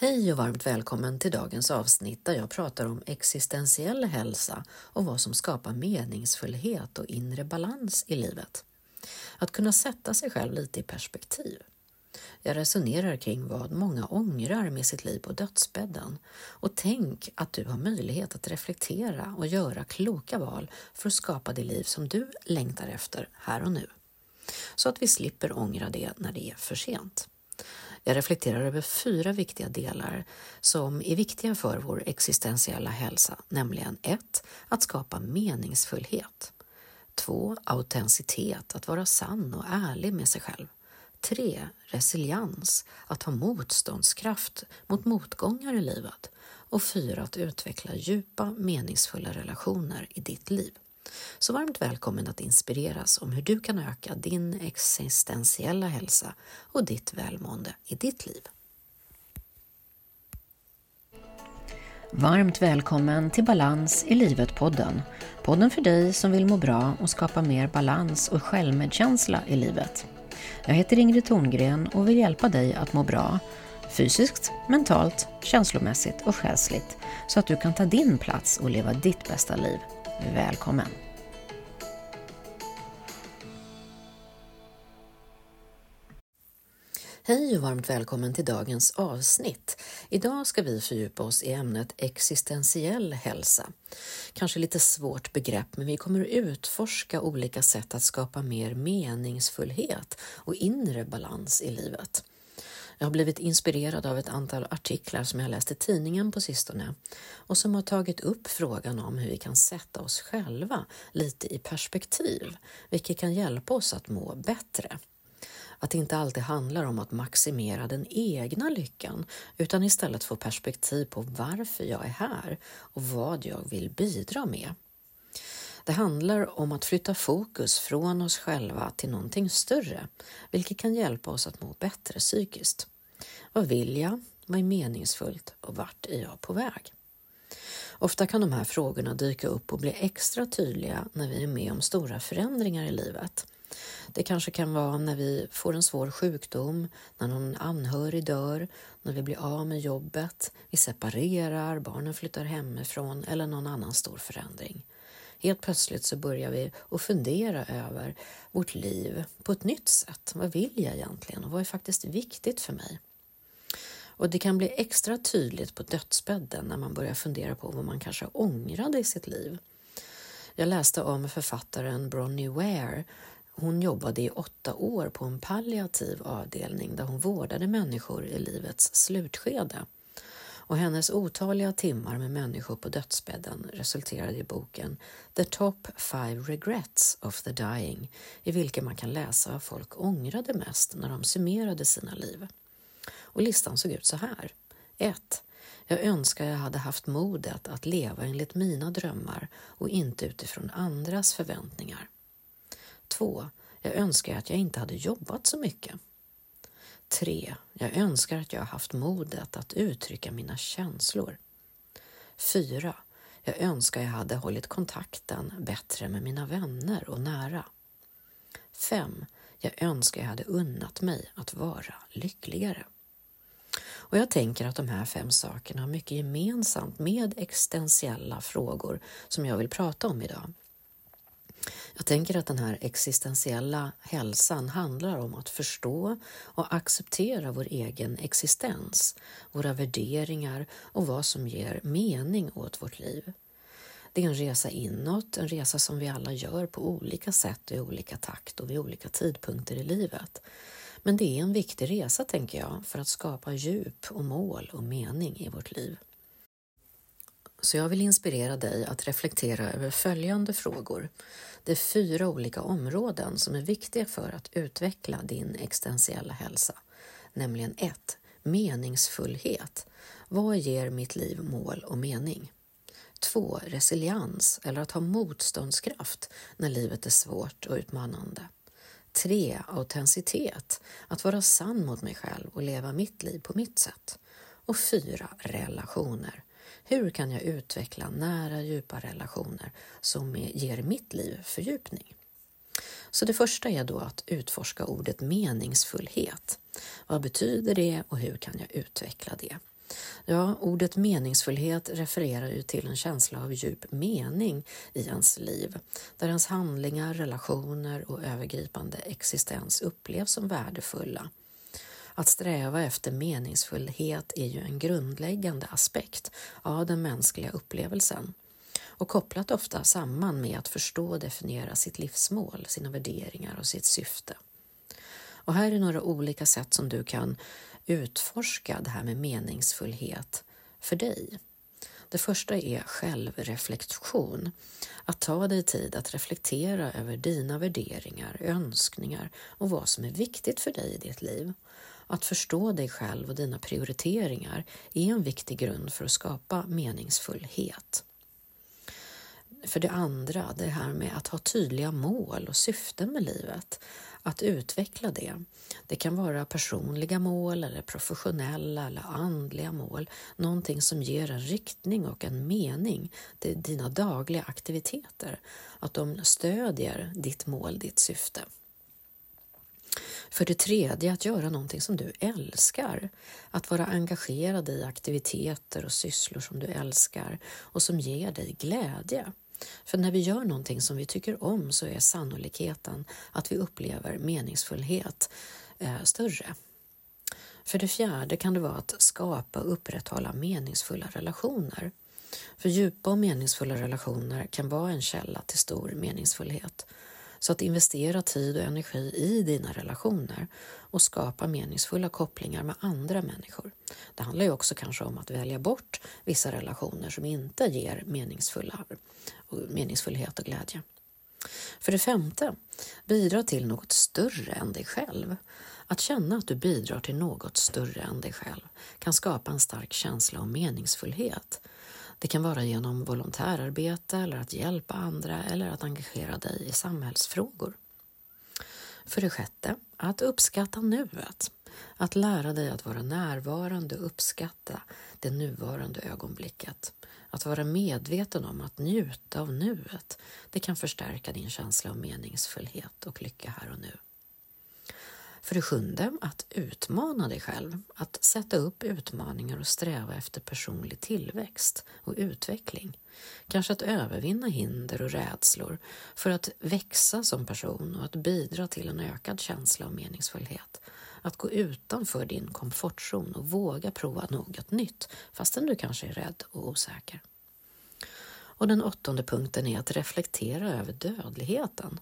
Hej och varmt välkommen till dagens avsnitt där jag pratar om existentiell hälsa och vad som skapar meningsfullhet och inre balans i livet. Att kunna sätta sig själv lite i perspektiv. Jag resonerar kring vad många ångrar med sitt liv på dödsbädden och tänk att du har möjlighet att reflektera och göra kloka val för att skapa det liv som du längtar efter här och nu. Så att vi slipper ångra det när det är för sent. Jag reflekterar över fyra viktiga delar som är viktiga för vår existentiella hälsa, nämligen 1. Att skapa meningsfullhet. 2. Autenticitet, att vara sann och ärlig med sig själv. 3. Resiliens, att ha motståndskraft mot motgångar i livet. Och 4. Att utveckla djupa, meningsfulla relationer i ditt liv. Så varmt välkommen att inspireras om hur du kan öka din existentiella hälsa och ditt välmående i ditt liv. Varmt välkommen till Balans i livet-podden. Podden för dig som vill må bra och skapa mer balans och självmedkänsla i livet. Jag heter Ingrid Thorngren och vill hjälpa dig att må bra fysiskt, mentalt, känslomässigt och själsligt så att du kan ta din plats och leva ditt bästa liv. Välkommen! Hej och varmt välkommen till dagens avsnitt. Idag ska vi fördjupa oss i ämnet existentiell hälsa. Kanske lite svårt begrepp, men vi kommer att utforska olika sätt att skapa mer meningsfullhet och inre balans i livet. Jag har blivit inspirerad av ett antal artiklar som jag läst i tidningen på sistone och som har tagit upp frågan om hur vi kan sätta oss själva lite i perspektiv, vilket kan hjälpa oss att må bättre. Att det inte alltid handlar om att maximera den egna lyckan utan istället få perspektiv på varför jag är här och vad jag vill bidra med. Det handlar om att flytta fokus från oss själva till någonting större, vilket kan hjälpa oss att må bättre psykiskt. Vad vill jag? Vad är meningsfullt? Och vart är jag på väg? Ofta kan de här frågorna dyka upp och bli extra tydliga när vi är med om stora förändringar i livet. Det kanske kan vara när vi får en svår sjukdom, när någon anhörig dör, när vi blir av med jobbet, vi separerar, barnen flyttar hemifrån eller någon annan stor förändring. Helt plötsligt så börjar vi att fundera över vårt liv på ett nytt sätt. Vad vill jag egentligen och vad är faktiskt viktigt för mig? Och det kan bli extra tydligt på dödsbädden när man börjar fundera på vad man kanske ångrade i sitt liv. Jag läste om författaren Bronnie Ware. Hon jobbade i åtta år på en palliativ avdelning där hon vårdade människor i livets slutskede. Och hennes otaliga timmar med människor på dödsbädden resulterade i boken The Top Five Regrets of the Dying i vilken man kan läsa vad folk ångrade mest när de summerade sina liv. Och listan såg ut så här. 1. Jag önskar jag hade haft modet att leva enligt mina drömmar och inte utifrån andras förväntningar. 2. Jag önskar att jag inte hade jobbat så mycket. 3. Jag önskar att jag haft modet att uttrycka mina känslor. 4. Jag önskar jag hade hållit kontakten bättre med mina vänner och nära. 5. Jag önskar jag hade unnat mig att vara lyckligare. Och jag tänker att de här fem sakerna har mycket gemensamt med existentiella frågor som jag vill prata om idag. Jag tänker att den här existentiella hälsan handlar om att förstå och acceptera vår egen existens, våra värderingar och vad som ger mening åt vårt liv. Det är en resa inåt, en resa som vi alla gör på olika sätt och i olika takt och vid olika tidpunkter i livet. Men det är en viktig resa, tänker jag, för att skapa djup och mål och mening i vårt liv. Så jag vill inspirera dig att reflektera över följande frågor. Det är fyra olika områden som är viktiga för att utveckla din existentiella hälsa. Nämligen 1. Meningsfullhet. Vad ger mitt liv mål och mening? 2. Resiliens, eller att ha motståndskraft när livet är svårt och utmanande. 3. Autenticitet, att vara sann mot mig själv och leva mitt liv på mitt sätt. Och 4. Relationer. Hur kan jag utveckla nära, djupa relationer som ger mitt liv fördjupning? Så det första är då att utforska ordet meningsfullhet. Vad betyder det och hur kan jag utveckla det? Ja, ordet meningsfullhet refererar ju till en känsla av djup mening i ens liv, där ens handlingar, relationer och övergripande existens upplevs som värdefulla. Att sträva efter meningsfullhet är ju en grundläggande aspekt av den mänskliga upplevelsen och kopplat ofta samman med att förstå och definiera sitt livsmål, sina värderingar och sitt syfte. Och här är några olika sätt som du kan utforska det här med meningsfullhet för dig. Det första är självreflektion. Att ta dig tid att reflektera över dina värderingar, önskningar och vad som är viktigt för dig i ditt liv. Att förstå dig själv och dina prioriteringar är en viktig grund för att skapa meningsfullhet. För det andra, det här med att ha tydliga mål och syften med livet. Att utveckla det. Det kan vara personliga mål eller professionella eller andliga mål. Någonting som ger en riktning och en mening till dina dagliga aktiviteter. Att de stödjer ditt mål, ditt syfte. För det tredje, att göra någonting som du älskar. Att vara engagerad i aktiviteter och sysslor som du älskar och som ger dig glädje. För när vi gör någonting som vi tycker om så är sannolikheten att vi upplever meningsfullhet eh, större. För det fjärde kan det vara att skapa och upprätthålla meningsfulla relationer. För djupa och meningsfulla relationer kan vara en källa till stor meningsfullhet. Så att investera tid och energi i dina relationer och skapa meningsfulla kopplingar med andra människor. Det handlar ju också kanske om att välja bort vissa relationer som inte ger meningsfulla, meningsfullhet och glädje. För det femte, bidra till något större än dig själv. Att känna att du bidrar till något större än dig själv kan skapa en stark känsla av meningsfullhet. Det kan vara genom volontärarbete eller att hjälpa andra eller att engagera dig i samhällsfrågor. För det sjätte, att uppskatta nuet. Att lära dig att vara närvarande och uppskatta det nuvarande ögonblicket. Att vara medveten om att njuta av nuet, det kan förstärka din känsla av meningsfullhet och lycka här och nu. För det sjunde, att utmana dig själv. Att sätta upp utmaningar och sträva efter personlig tillväxt och utveckling. Kanske att övervinna hinder och rädslor för att växa som person och att bidra till en ökad känsla av meningsfullhet. Att gå utanför din komfortzon och våga prova något nytt fastän du kanske är rädd och osäker. Och den åttonde punkten är att reflektera över dödligheten.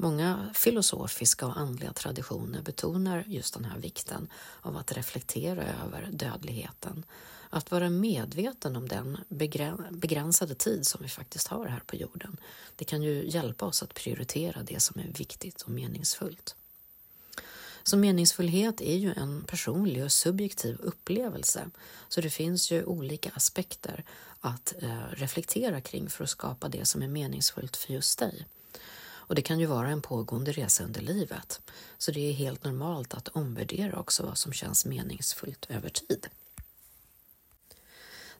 Många filosofiska och andliga traditioner betonar just den här vikten av att reflektera över dödligheten. Att vara medveten om den begränsade tid som vi faktiskt har här på jorden. Det kan ju hjälpa oss att prioritera det som är viktigt och meningsfullt. Så meningsfullhet är ju en personlig och subjektiv upplevelse, så det finns ju olika aspekter att eh, reflektera kring för att skapa det som är meningsfullt för just dig. Och det kan ju vara en pågående resa under livet, så det är helt normalt att omvärdera också vad som känns meningsfullt över tid.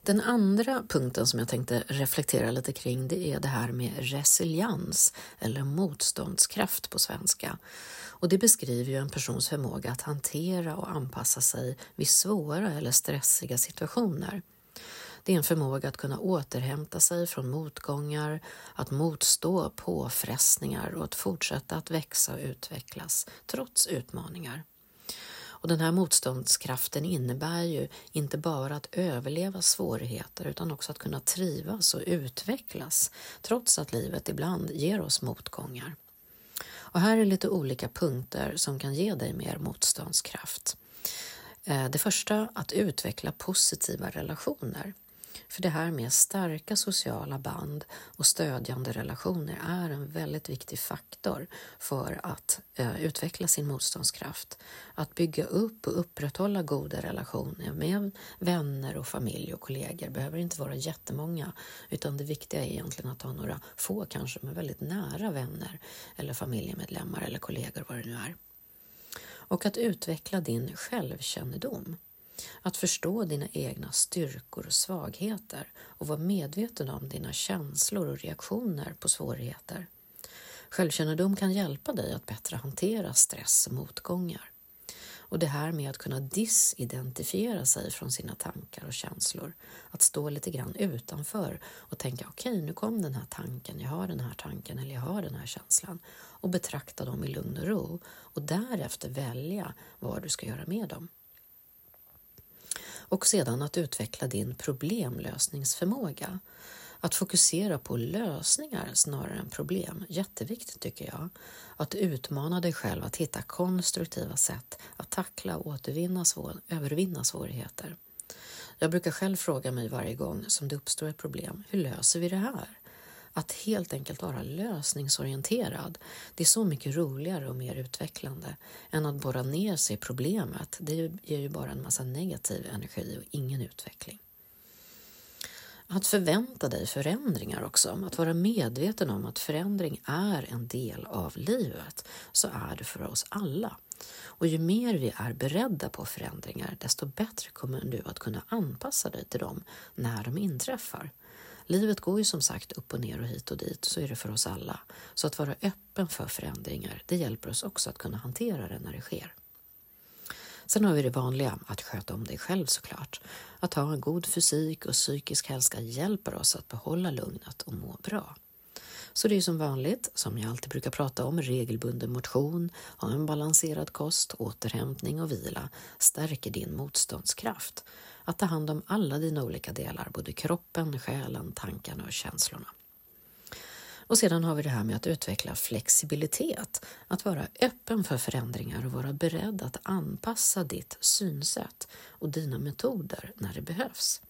Den andra punkten som jag tänkte reflektera lite kring det är det här med resiliens eller motståndskraft på svenska. Och det beskriver ju en persons förmåga att hantera och anpassa sig vid svåra eller stressiga situationer. Det är en förmåga att kunna återhämta sig från motgångar, att motstå påfrestningar och att fortsätta att växa och utvecklas trots utmaningar. Och den här motståndskraften innebär ju inte bara att överleva svårigheter utan också att kunna trivas och utvecklas trots att livet ibland ger oss motgångar. Och här är lite olika punkter som kan ge dig mer motståndskraft. Eh, det första, att utveckla positiva relationer. För det här med starka sociala band och stödjande relationer är en väldigt viktig faktor för att eh, utveckla sin motståndskraft. Att bygga upp och upprätthålla goda relationer med vänner och familj och kollegor behöver inte vara jättemånga utan det viktiga är egentligen att ha några få kanske men väldigt nära vänner eller familjemedlemmar eller kollegor vad det nu är. Och att utveckla din självkännedom. Att förstå dina egna styrkor och svagheter och vara medveten om dina känslor och reaktioner på svårigheter. Självkännedom kan hjälpa dig att bättre hantera stress och motgångar. Och det här med att kunna disidentifiera sig från sina tankar och känslor. Att stå lite grann utanför och tänka okej, okay, nu kom den här tanken, jag har den här tanken eller jag har den här känslan och betrakta dem i lugn och ro och därefter välja vad du ska göra med dem. Och sedan att utveckla din problemlösningsförmåga. Att fokusera på lösningar snarare än problem. Jätteviktigt tycker jag. Att utmana dig själv att hitta konstruktiva sätt att tackla och återvinna svår, övervinna svårigheter. Jag brukar själv fråga mig varje gång som det uppstår ett problem, hur löser vi det här? Att helt enkelt vara lösningsorienterad, det är så mycket roligare och mer utvecklande än att borra ner sig i problemet. Det ger ju bara en massa negativ energi och ingen utveckling. Att förvänta dig förändringar också, att vara medveten om att förändring är en del av livet, så är det för oss alla. Och ju mer vi är beredda på förändringar, desto bättre kommer du att kunna anpassa dig till dem när de inträffar. Livet går ju som sagt upp och ner och hit och dit, så är det för oss alla. Så att vara öppen för förändringar, det hjälper oss också att kunna hantera det när det sker. Sen har vi det vanliga, att sköta om dig själv såklart. Att ha en god fysik och psykisk hälsa hjälper oss att behålla lugnet och må bra. Så det är som vanligt, som jag alltid brukar prata om, regelbunden motion, ha en balanserad kost, återhämtning och vila stärker din motståndskraft. Att ta hand om alla dina olika delar, både kroppen, själen, tankarna och känslorna. Och sedan har vi det här med att utveckla flexibilitet, att vara öppen för förändringar och vara beredd att anpassa ditt synsätt och dina metoder när det behövs.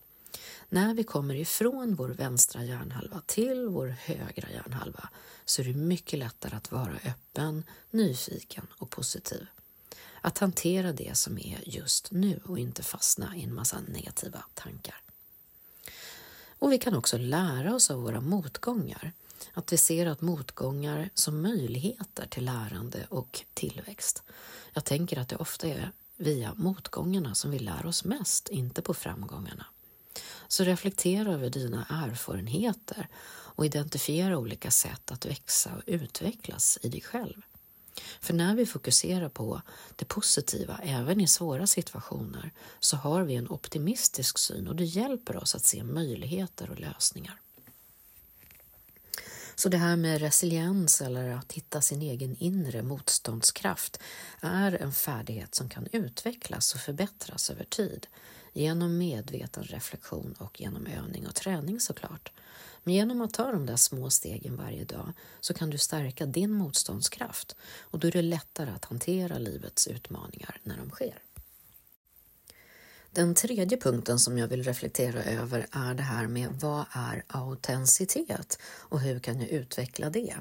När vi kommer ifrån vår vänstra hjärnhalva till vår högra hjärnhalva så är det mycket lättare att vara öppen, nyfiken och positiv. Att hantera det som är just nu och inte fastna i en massa negativa tankar. Och vi kan också lära oss av våra motgångar. Att vi ser att motgångar som möjligheter till lärande och tillväxt. Jag tänker att det ofta är via motgångarna som vi lär oss mest, inte på framgångarna. Så reflektera över dina erfarenheter och identifiera olika sätt att växa och utvecklas i dig själv. För när vi fokuserar på det positiva, även i svåra situationer, så har vi en optimistisk syn och det hjälper oss att se möjligheter och lösningar. Så det här med resiliens eller att hitta sin egen inre motståndskraft är en färdighet som kan utvecklas och förbättras över tid genom medveten reflektion och genom övning och träning såklart. Men genom att ta de där små stegen varje dag så kan du stärka din motståndskraft och då är det lättare att hantera livets utmaningar när de sker. Den tredje punkten som jag vill reflektera över är det här med vad är autenticitet och hur kan jag utveckla det?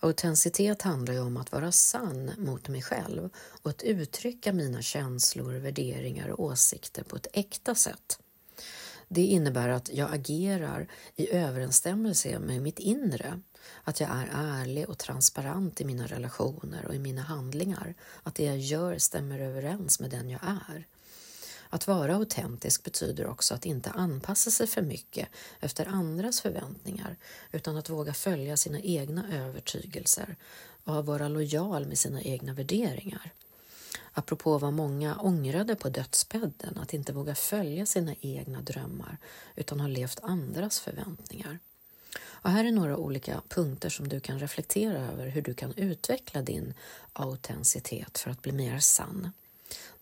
Autenticitet handlar ju om att vara sann mot mig själv och att uttrycka mina känslor, värderingar och åsikter på ett äkta sätt. Det innebär att jag agerar i överensstämmelse med mitt inre, att jag är ärlig och transparent i mina relationer och i mina handlingar, att det jag gör stämmer överens med den jag är. Att vara autentisk betyder också att inte anpassa sig för mycket efter andras förväntningar utan att våga följa sina egna övertygelser och att vara lojal med sina egna värderingar. Apropå vad många ångrade på dödsbädden, att inte våga följa sina egna drömmar utan ha levt andras förväntningar. Och här är några olika punkter som du kan reflektera över hur du kan utveckla din autenticitet för att bli mer sann.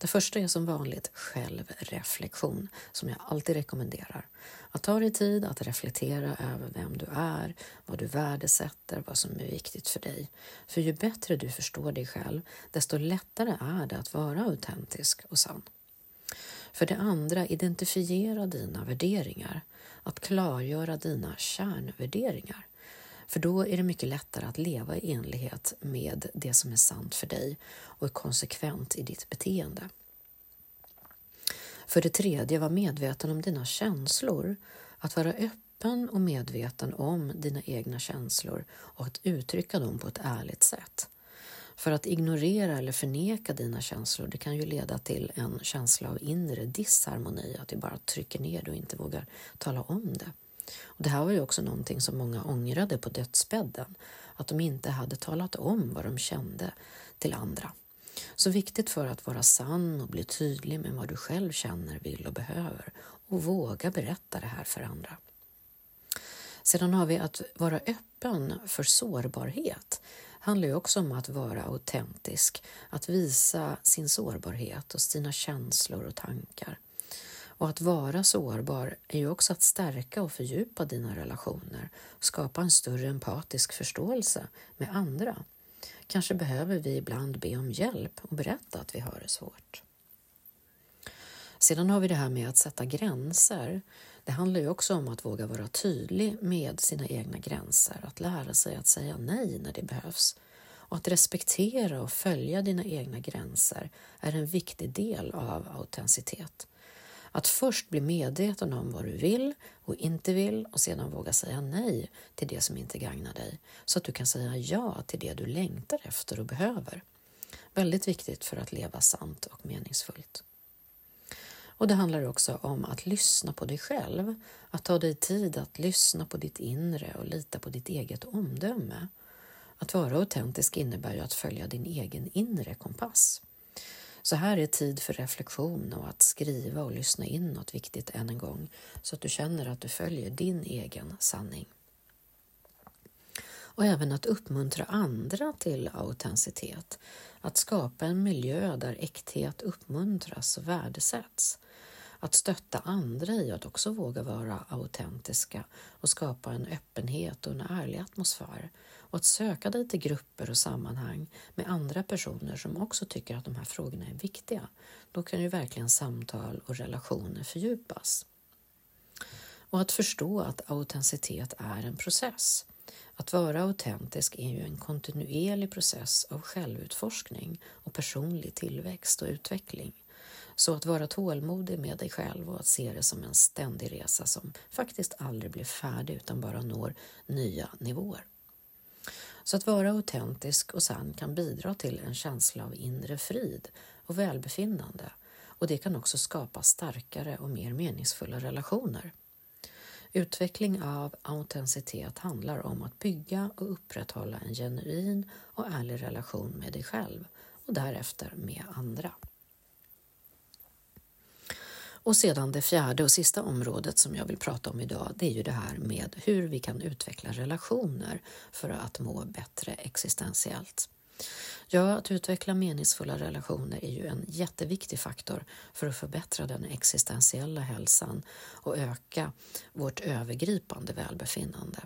Det första är som vanligt självreflektion, som jag alltid rekommenderar. Att ta dig tid att reflektera över vem du är, vad du värdesätter, vad som är viktigt för dig. För ju bättre du förstår dig själv, desto lättare är det att vara autentisk och sann. För det andra, identifiera dina värderingar. Att klargöra dina kärnvärderingar. För då är det mycket lättare att leva i enlighet med det som är sant för dig och är konsekvent i ditt beteende. För det tredje, var medveten om dina känslor. Att vara öppen och medveten om dina egna känslor och att uttrycka dem på ett ärligt sätt. För att ignorera eller förneka dina känslor det kan ju leda till en känsla av inre disharmoni, att du bara trycker ner det och inte vågar tala om det. Och det här var ju också någonting som många ångrade på dödsbädden, att de inte hade talat om vad de kände till andra. Så viktigt för att vara sann och bli tydlig med vad du själv känner, vill och behöver och våga berätta det här för andra. Sedan har vi att vara öppen för sårbarhet. Det handlar ju också om att vara autentisk, att visa sin sårbarhet och sina känslor och tankar. Och att vara sårbar är ju också att stärka och fördjupa dina relationer och skapa en större empatisk förståelse med andra. Kanske behöver vi ibland be om hjälp och berätta att vi har det svårt. Sedan har vi det här med att sätta gränser. Det handlar ju också om att våga vara tydlig med sina egna gränser, att lära sig att säga nej när det behövs. Och att respektera och följa dina egna gränser är en viktig del av autenticitet. Att först bli medveten om vad du vill och inte vill och sedan våga säga nej till det som inte gagnar dig så att du kan säga ja till det du längtar efter och behöver. Väldigt viktigt för att leva sant och meningsfullt. Och det handlar också om att lyssna på dig själv, att ta dig tid att lyssna på ditt inre och lita på ditt eget omdöme. Att vara autentisk innebär ju att följa din egen inre kompass. Så här är tid för reflektion och att skriva och lyssna in något viktigt än en gång så att du känner att du följer din egen sanning. Och även att uppmuntra andra till autenticitet, att skapa en miljö där äkthet uppmuntras och värdesätts. Att stötta andra i att också våga vara autentiska och skapa en öppenhet och en ärlig atmosfär och att söka dig till grupper och sammanhang med andra personer som också tycker att de här frågorna är viktiga. Då kan ju verkligen samtal och relationer fördjupas. Och att förstå att autenticitet är en process. Att vara autentisk är ju en kontinuerlig process av självutforskning och personlig tillväxt och utveckling. Så att vara tålmodig med dig själv och att se det som en ständig resa som faktiskt aldrig blir färdig utan bara når nya nivåer. Så att vara autentisk och sann kan bidra till en känsla av inre frid och välbefinnande och det kan också skapa starkare och mer meningsfulla relationer. Utveckling av autenticitet handlar om att bygga och upprätthålla en genuin och ärlig relation med dig själv och därefter med andra. Och sedan det fjärde och sista området som jag vill prata om idag, det är ju det här med hur vi kan utveckla relationer för att må bättre existentiellt. Ja, att utveckla meningsfulla relationer är ju en jätteviktig faktor för att förbättra den existentiella hälsan och öka vårt övergripande välbefinnande.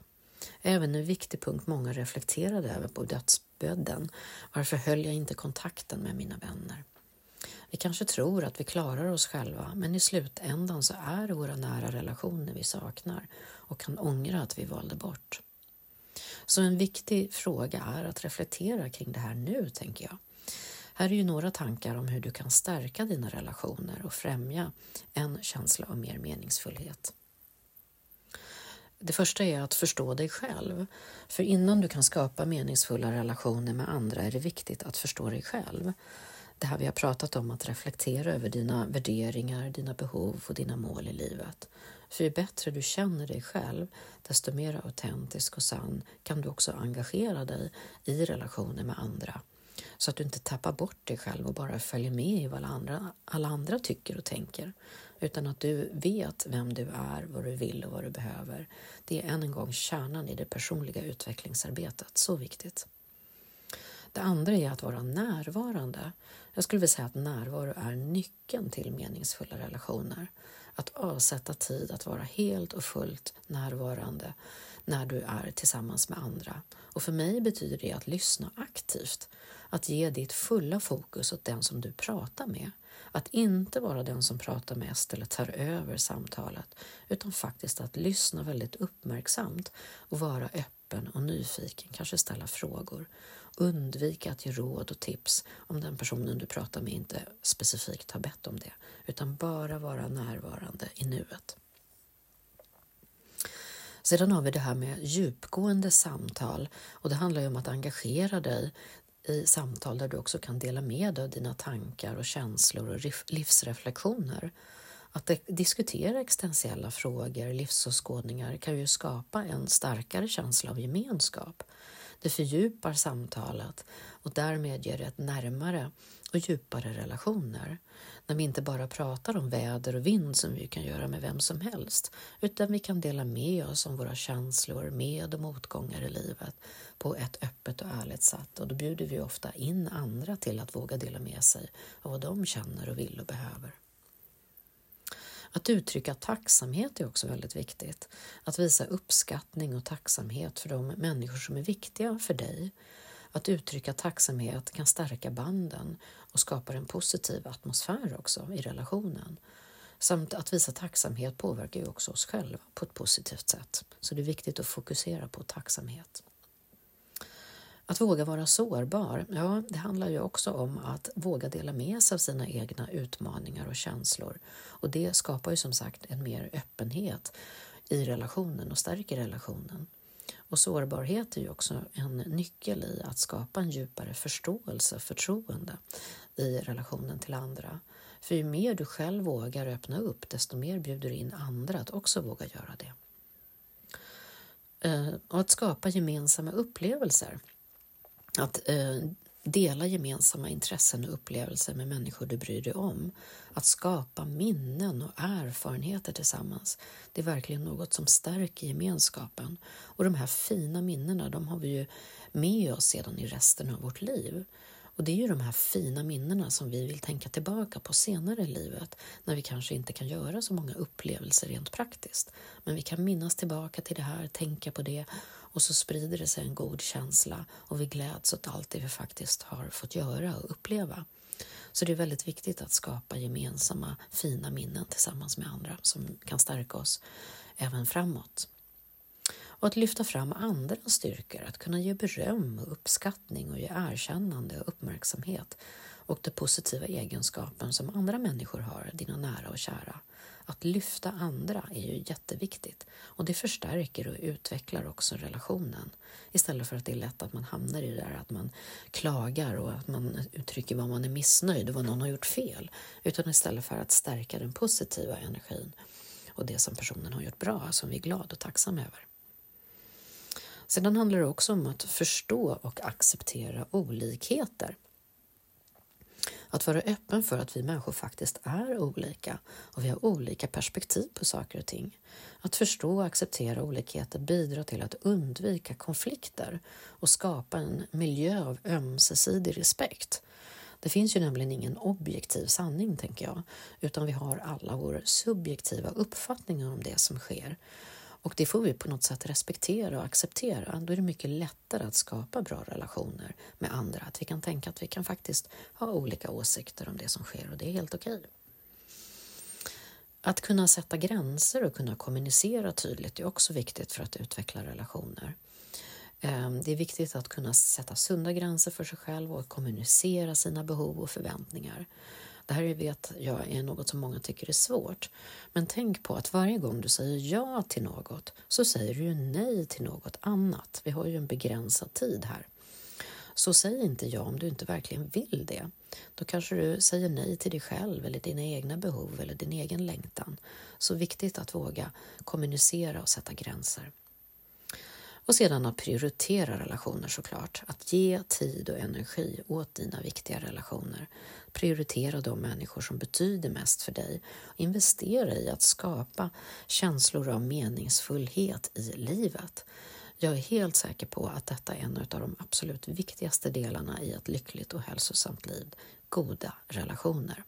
Även en viktig punkt många reflekterade över på dödsbädden. Varför höll jag inte kontakten med mina vänner? Vi kanske tror att vi klarar oss själva, men i slutändan så är det våra nära relationer vi saknar och kan ångra att vi valde bort. Så en viktig fråga är att reflektera kring det här nu, tänker jag. Här är ju några tankar om hur du kan stärka dina relationer och främja en känsla av mer meningsfullhet. Det första är att förstå dig själv. För innan du kan skapa meningsfulla relationer med andra är det viktigt att förstå dig själv det här vi har pratat om, att reflektera över dina värderingar, dina behov och dina mål i livet. För ju bättre du känner dig själv, desto mer autentisk och sann kan du också engagera dig i relationer med andra. Så att du inte tappar bort dig själv och bara följer med i vad alla andra, alla andra tycker och tänker. Utan att du vet vem du är, vad du vill och vad du behöver. Det är än en gång kärnan i det personliga utvecklingsarbetet. Så viktigt. Det andra är att vara närvarande. Jag skulle vilja säga att närvaro är nyckeln till meningsfulla relationer. Att avsätta tid att vara helt och fullt närvarande när du är tillsammans med andra. Och för mig betyder det att lyssna aktivt, att ge ditt fulla fokus åt den som du pratar med. Att inte vara den som pratar mest eller tar över samtalet, utan faktiskt att lyssna väldigt uppmärksamt och vara öppen och nyfiken, kanske ställa frågor Undvik att ge råd och tips om den personen du pratar med inte specifikt har bett om det, utan bara vara närvarande i nuet. Sedan har vi det här med djupgående samtal och det handlar ju om att engagera dig i samtal där du också kan dela med dig av dina tankar och känslor och livsreflektioner. Att diskutera existentiella frågor, livsåskådningar kan ju skapa en starkare känsla av gemenskap det fördjupar samtalet och därmed ger det ett närmare och djupare relationer. När vi inte bara pratar om väder och vind som vi kan göra med vem som helst, utan vi kan dela med oss om våra känslor, med och motgångar i livet på ett öppet och ärligt sätt. Och då bjuder vi ofta in andra till att våga dela med sig av vad de känner och vill och behöver. Att uttrycka tacksamhet är också väldigt viktigt. Att visa uppskattning och tacksamhet för de människor som är viktiga för dig. Att uttrycka tacksamhet kan stärka banden och skapar en positiv atmosfär också i relationen. Samt att visa tacksamhet påverkar ju också oss själva på ett positivt sätt. Så det är viktigt att fokusera på tacksamhet. Att våga vara sårbar, ja, det handlar ju också om att våga dela med sig av sina egna utmaningar och känslor. Och det skapar ju som sagt en mer öppenhet i relationen och stärker relationen. Och sårbarhet är ju också en nyckel i att skapa en djupare förståelse, förtroende i relationen till andra. För ju mer du själv vågar öppna upp, desto mer bjuder du in andra att också våga göra det. Eh, och att skapa gemensamma upplevelser. Att eh, dela gemensamma intressen och upplevelser med människor du bryr dig om. Att skapa minnen och erfarenheter tillsammans. Det är verkligen något som stärker gemenskapen. Och de här fina minnena, de har vi ju med oss sedan i resten av vårt liv. Och det är ju de här fina minnena som vi vill tänka tillbaka på senare i livet när vi kanske inte kan göra så många upplevelser rent praktiskt. Men vi kan minnas tillbaka till det här, tänka på det och så sprider det sig en god känsla och vi gläds åt allt det vi faktiskt har fått göra och uppleva. Så det är väldigt viktigt att skapa gemensamma fina minnen tillsammans med andra som kan stärka oss även framåt. Och att lyfta fram andras styrkor, att kunna ge beröm och uppskattning och ge erkännande och uppmärksamhet och de positiva egenskapen som andra människor har, dina nära och kära. Att lyfta andra är ju jätteviktigt och det förstärker och utvecklar också relationen istället för att det är lätt att man hamnar i det där att man klagar och att man uttrycker vad man är missnöjd och vad någon har gjort fel utan istället för att stärka den positiva energin och det som personen har gjort bra som vi är glada och tacksamma över. Sedan handlar det också om att förstå och acceptera olikheter. Att vara öppen för att vi människor faktiskt är olika och vi har olika perspektiv på saker och ting. Att förstå och acceptera olikheter bidrar till att undvika konflikter och skapa en miljö av ömsesidig respekt. Det finns ju nämligen ingen objektiv sanning, tänker jag, utan vi har alla vår subjektiva uppfattningar om det som sker. Och det får vi på något sätt respektera och acceptera. Då är det mycket lättare att skapa bra relationer med andra. Att vi kan tänka att vi kan faktiskt ha olika åsikter om det som sker och det är helt okej. Att kunna sätta gränser och kunna kommunicera tydligt är också viktigt för att utveckla relationer. Ehm, det är viktigt att kunna sätta sunda gränser för sig själv och kommunicera sina behov och förväntningar. Det här vet jag är något som många tycker är svårt. Men tänk på att varje gång du säger ja till något så säger du nej till något annat. Vi har ju en begränsad tid här. Så säg inte ja om du inte verkligen vill det. Då kanske du säger nej till dig själv eller dina egna behov eller din egen längtan. Så viktigt att våga kommunicera och sätta gränser. Och sedan att prioritera relationer såklart. Att ge tid och energi åt dina viktiga relationer. Prioritera de människor som betyder mest för dig. Investera i att skapa känslor av meningsfullhet i livet. Jag är helt säker på att detta är en av de absolut viktigaste delarna i ett lyckligt och hälsosamt liv. Goda relationer.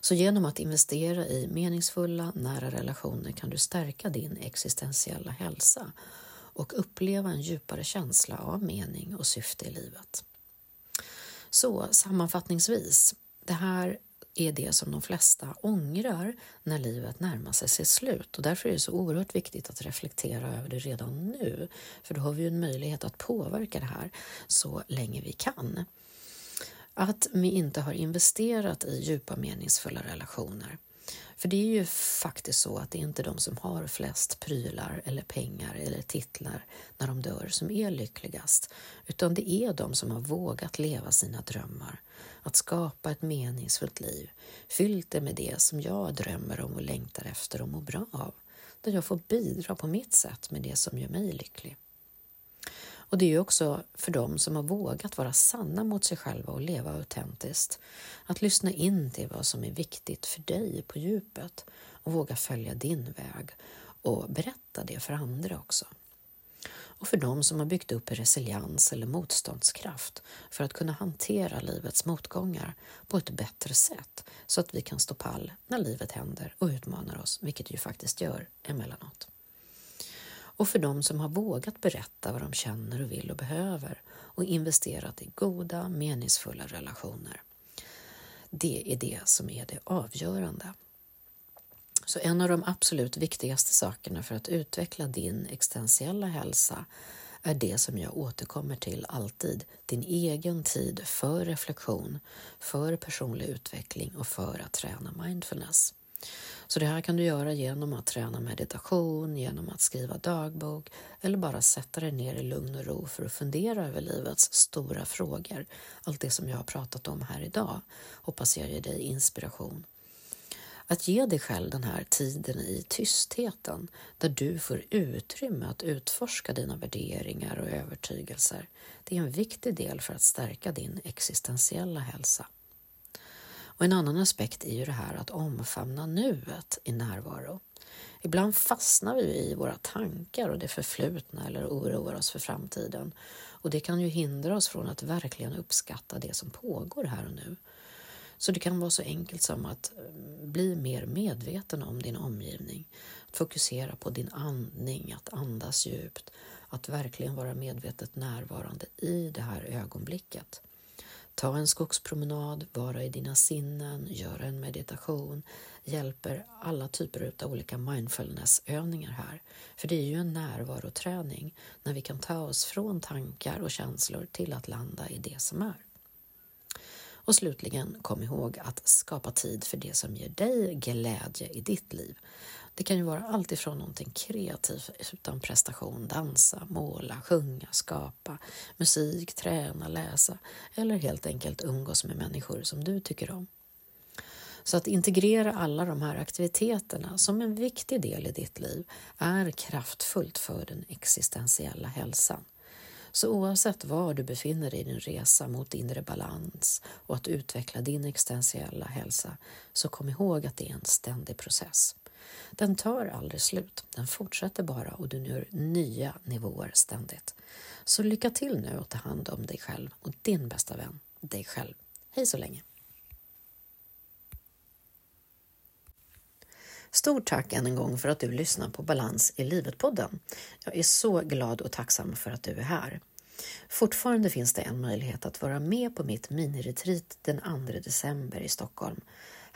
Så genom att investera i meningsfulla, nära relationer kan du stärka din existentiella hälsa och uppleva en djupare känsla av mening och syfte i livet. Så sammanfattningsvis, det här är det som de flesta ångrar när livet närmar sig sitt slut och därför är det så oerhört viktigt att reflektera över det redan nu, för då har vi ju en möjlighet att påverka det här så länge vi kan. Att vi inte har investerat i djupa meningsfulla relationer. För det är ju faktiskt så att det är inte de som har flest prylar eller pengar eller titlar när de dör som är lyckligast, utan det är de som har vågat leva sina drömmar, att skapa ett meningsfullt liv, fyllt det med det som jag drömmer om och längtar efter och mår bra av, där jag får bidra på mitt sätt med det som gör mig lycklig. Och det är ju också för dem som har vågat vara sanna mot sig själva och leva autentiskt. Att lyssna in till vad som är viktigt för dig på djupet och våga följa din väg och berätta det för andra också. Och för dem som har byggt upp resiliens eller motståndskraft för att kunna hantera livets motgångar på ett bättre sätt så att vi kan stå pall när livet händer och utmanar oss, vilket det ju faktiskt gör emellanåt och för dem som har vågat berätta vad de känner och vill och behöver och investerat i goda, meningsfulla relationer. Det är det som är det avgörande. Så en av de absolut viktigaste sakerna för att utveckla din existentiella hälsa är det som jag återkommer till alltid, din egen tid för reflektion, för personlig utveckling och för att träna mindfulness. Så det här kan du göra genom att träna meditation, genom att skriva dagbok eller bara sätta dig ner i lugn och ro för att fundera över livets stora frågor. Allt det som jag har pratat om här idag hoppas jag ger dig inspiration. Att ge dig själv den här tiden i tystheten där du får utrymme att utforska dina värderingar och övertygelser, det är en viktig del för att stärka din existentiella hälsa. Och en annan aspekt är ju det här att omfamna nuet i närvaro. Ibland fastnar vi i våra tankar och det förflutna eller oroar oss för framtiden. Och det kan ju hindra oss från att verkligen uppskatta det som pågår här och nu. Så det kan vara så enkelt som att eh, bli mer medveten om din omgivning. Att fokusera på din andning, att andas djupt, att verkligen vara medvetet närvarande i det här ögonblicket. Ta en skogspromenad, vara i dina sinnen, göra en meditation hjälper alla typer av olika mindfulnessövningar här. För det är ju en närvaroträning när vi kan ta oss från tankar och känslor till att landa i det som är. Och slutligen, kom ihåg att skapa tid för det som ger dig glädje i ditt liv. Det kan ju vara allt ifrån någonting kreativt utan prestation, dansa, måla, sjunga, skapa, musik, träna, läsa eller helt enkelt umgås med människor som du tycker om. Så att integrera alla de här aktiviteterna som en viktig del i ditt liv är kraftfullt för den existentiella hälsan. Så oavsett var du befinner dig i din resa mot inre balans och att utveckla din existentiella hälsa, så kom ihåg att det är en ständig process. Den tar aldrig slut, den fortsätter bara och du når nya nivåer ständigt. Så lycka till nu och ta hand om dig själv och din bästa vän, dig själv. Hej så länge! Stort tack än en gång för att du lyssnar på Balans i livet-podden. Jag är så glad och tacksam för att du är här. Fortfarande finns det en möjlighet att vara med på mitt miniretreat den 2 december i Stockholm.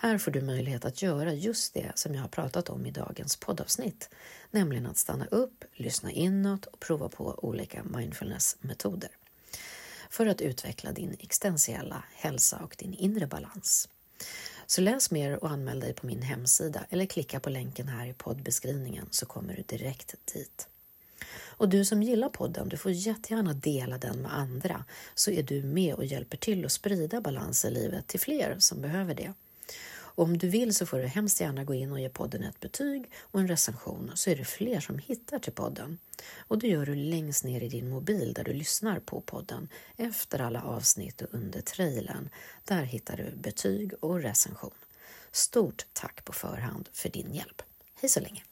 Här får du möjlighet att göra just det som jag har pratat om i dagens poddavsnitt, nämligen att stanna upp, lyssna inåt och prova på olika mindfulness-metoder för att utveckla din existentiella hälsa och din inre balans. Så läs mer och anmäl dig på min hemsida eller klicka på länken här i poddbeskrivningen så kommer du direkt dit. Och du som gillar podden, du får jättegärna dela den med andra så är du med och hjälper till att sprida balans i livet till fler som behöver det. Och om du vill så får du hemskt gärna gå in och ge podden ett betyg och en recension så är det fler som hittar till podden. Och det gör du längst ner i din mobil där du lyssnar på podden efter alla avsnitt och under trailern. Där hittar du betyg och recension. Stort tack på förhand för din hjälp. Hej så länge!